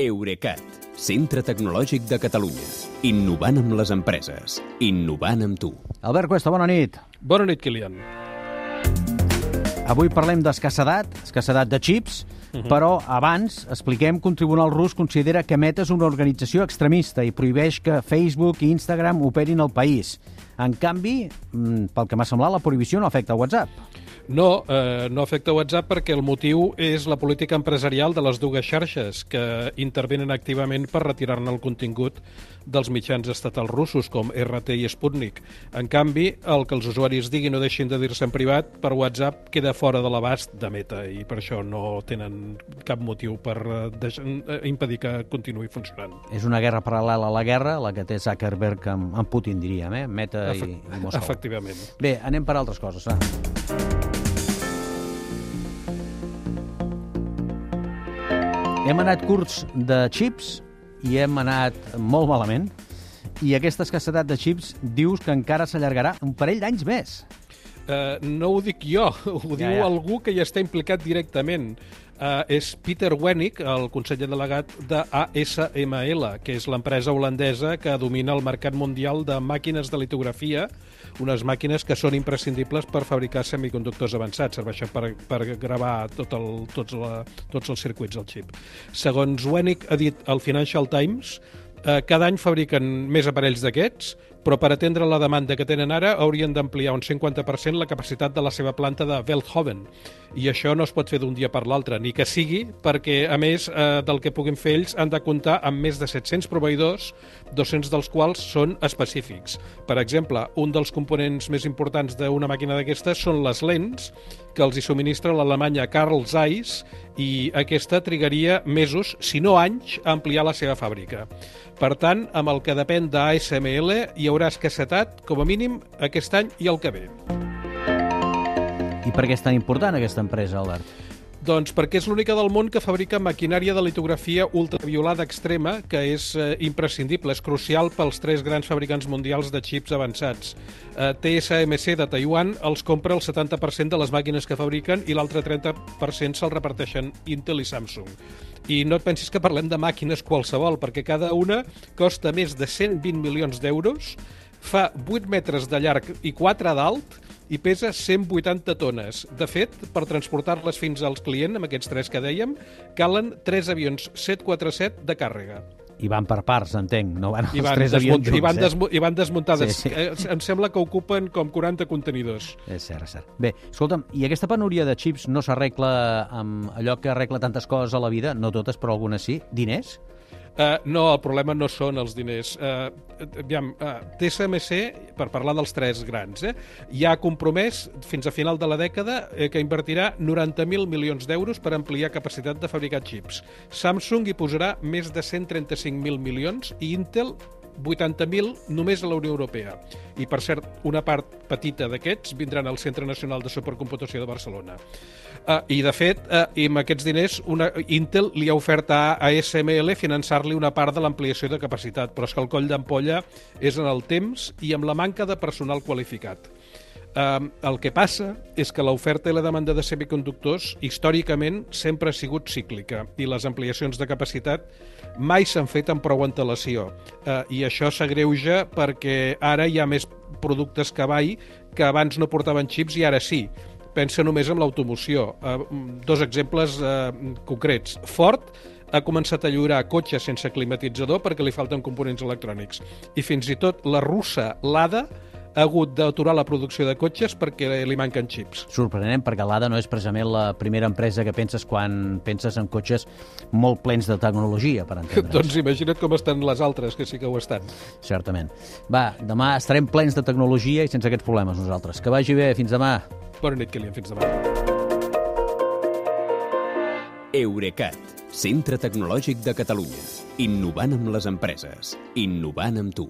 Eurecat, centre tecnològic de Catalunya. Innovant amb les empreses. Innovant amb tu. Albert Cuesta, bona nit. Bona nit, Kilian. Avui parlem d'escassedat, escassedat de xips, uh -huh. però abans expliquem que un tribunal rus considera que Meta és una organització extremista i prohibeix que Facebook i Instagram operin al país. En canvi, mm, pel que m'ha semblat, la prohibició no afecta WhatsApp. No, eh, no afecta WhatsApp perquè el motiu és la política empresarial de les dues xarxes que intervenen activament per retirar-ne el contingut dels mitjans estatals russos com RT i Sputnik. En canvi, el que els usuaris diguin o deixin de dir-se en privat per WhatsApp queda fora de l'abast de Meta i per això no tenen cap motiu per eh, deixar, eh, impedir que continuï funcionant. És una guerra paral·lela a la guerra, la que té Zuckerberg amb, amb Putin, diríem, eh? Meta Efe i, i Moscou. Efectivament. Bé, anem per altres coses. Va. Hem anat curts de xips i hem anat molt malament. I aquesta escassedat de xips dius que encara s'allargarà un parell d'anys més. Uh, no ho dic jo, ho Ja, diu ja. algú que hi està implicat directament. Uh, és Peter Wenig, el conseller delegat de ASML, que és l'empresa holandesa que domina el mercat mundial de màquines de litografia, unes màquines que són imprescindibles per fabricar semiconductors avançats, serveixen per, per gravar tot el, tots, la, tots els circuits del xip. Segons Wenig ha dit al Financial Times, eh, cada any fabriquen més aparells d'aquests, però per atendre la demanda que tenen ara haurien d'ampliar un 50% la capacitat de la seva planta de Veldhoven. I això no es pot fer d'un dia per l'altre, ni que sigui perquè, a més eh, del que puguin fer ells, han de comptar amb més de 700 proveïdors, 200 dels quals són específics. Per exemple, un dels components més importants d'una màquina d'aquestes són les lents, que els hi subministra l'alemanya Carl Zeiss, i aquesta trigaria mesos, si no anys, a ampliar la seva fàbrica. Per tant, amb el que depèn d'ASML, hi haurà escassetat, com a mínim, aquest any i el que ve. I per què és tan important aquesta empresa, Albert? Doncs perquè és l'única del món que fabrica maquinària de litografia ultraviolada extrema, que és eh, imprescindible, és crucial pels tres grans fabricants mundials de xips avançats. Eh, TSMC de Taiwan els compra el 70% de les màquines que fabriquen i l'altre 30% se'l reparteixen Intel i Samsung. I no et pensis que parlem de màquines qualsevol, perquè cada una costa més de 120 milions d'euros, fa 8 metres de llarg i 4 d'alt i pesa 180 tones. De fet, per transportar-les fins als clients, amb aquests tres que dèiem, calen 3 avions 747 de càrrega. I van per parts, entenc, no van els I van, tres avions desmunt, i, van junts, eh? i van desmuntades. Sí, sí. Eh, em sembla que ocupen com 40 contenidors. És cert, és cert. Bé, escolta'm, i aquesta penúria de xips no s'arregla amb allò que arregla tantes coses a la vida? No totes, però algunes sí. Diners? Uh, no, el problema no són els diners. Uh, aviam, uh, TSMC, per parlar dels tres grans, eh, ja ha compromès fins a final de la dècada eh, que invertirà 90.000 milions d'euros per ampliar capacitat de fabricar xips. Samsung hi posarà més de 135.000 milions i Intel 80.000 només a la Unió Europea. I, per cert, una part petita d'aquests vindran al Centre Nacional de Supercomputació de Barcelona. Uh, I, de fet, uh, i amb aquests diners, una, Intel li ha ofert a ASML finançar-li una part de l'ampliació de capacitat, però és que el coll d'ampolla és en el temps i amb la manca de personal qualificat. Um, el que passa és que l'oferta i la demanda de semiconductors històricament sempre ha sigut cíclica i les ampliacions de capacitat mai s'han fet amb prou antelació. Uh, i això s'agreuja perquè ara hi ha més productes que mai que abans no portaven xips i ara sí. Pensa només en l'automoció. Uh, dos exemples uh, concrets. Ford ha començat a lliurar cotxes sense climatitzador perquè li falten components electrònics. I fins i tot la russa Lada ha hagut d'aturar la producció de cotxes perquè li manquen xips. Sorprenent, perquè l'ADA no és precisament la primera empresa que penses quan penses en cotxes molt plens de tecnologia, per entendre's. doncs imagina't com estan les altres, que sí que ho estan. Certament. Va, demà estarem plens de tecnologia i sense aquests problemes nosaltres. Que vagi bé, fins demà. Bona nit, Kilian, fins demà. Eurecat, centre tecnològic de Catalunya. Innovant amb les empreses. Innovant amb tu.